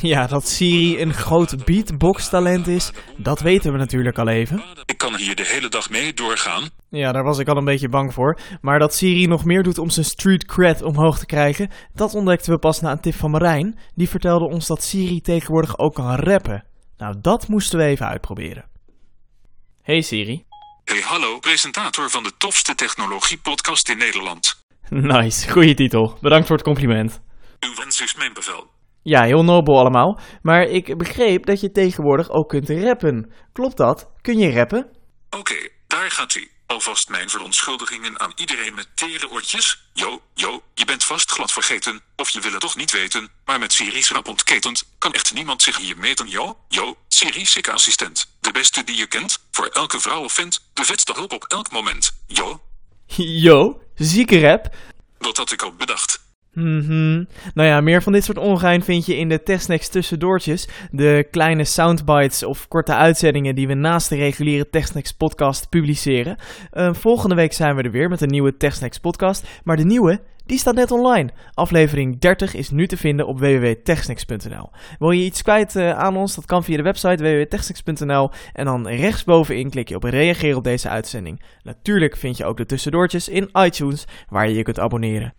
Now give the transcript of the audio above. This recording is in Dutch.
Ja, dat Siri een groot beatbox-talent is, dat weten we natuurlijk al even. Ik kan hier de hele dag mee doorgaan. Ja, daar was ik al een beetje bang voor. Maar dat Siri nog meer doet om zijn street cred omhoog te krijgen, dat ontdekten we pas na een tip van Marijn. Die vertelde ons dat Siri tegenwoordig ook kan rappen. Nou, dat moesten we even uitproberen. Hey Siri. Hey, hallo, presentator van de tofste technologie-podcast in Nederland. Nice, goede titel. Bedankt voor het compliment. Uw wens is mijn bevel. Ja, heel nobel allemaal. Maar ik begreep dat je tegenwoordig ook kunt rappen. Klopt dat? Kun je rappen? Oké, daar gaat ie. Alvast mijn verontschuldigingen aan iedereen met tere oortjes. Yo, yo, je bent vast glad vergeten, of je wil het toch niet weten, maar met Siri's rap ontketend, kan echt niemand zich hier meten. Yo, yo, Siri sick assistent. De beste die je kent, voor elke vrouw of vent, de vetste hulp op elk moment. Yo, Yo, zieke rap. dat had ik al bedacht. Mhm. Nou ja, meer van dit soort ongein vind je in de Techsnacks tussendoortjes. De kleine soundbites of korte uitzendingen die we naast de reguliere Techsnacks podcast publiceren. Eh, volgende week zijn we er weer met een nieuwe Techsnacks podcast. Maar de nieuwe, die staat net online. Aflevering 30 is nu te vinden op www.techsnacks.nl. Wil je iets kwijt eh, aan ons? Dat kan via de website www.techsnacks.nl. En dan rechtsbovenin klik je op reageer op deze uitzending. Natuurlijk vind je ook de tussendoortjes in iTunes, waar je je kunt abonneren.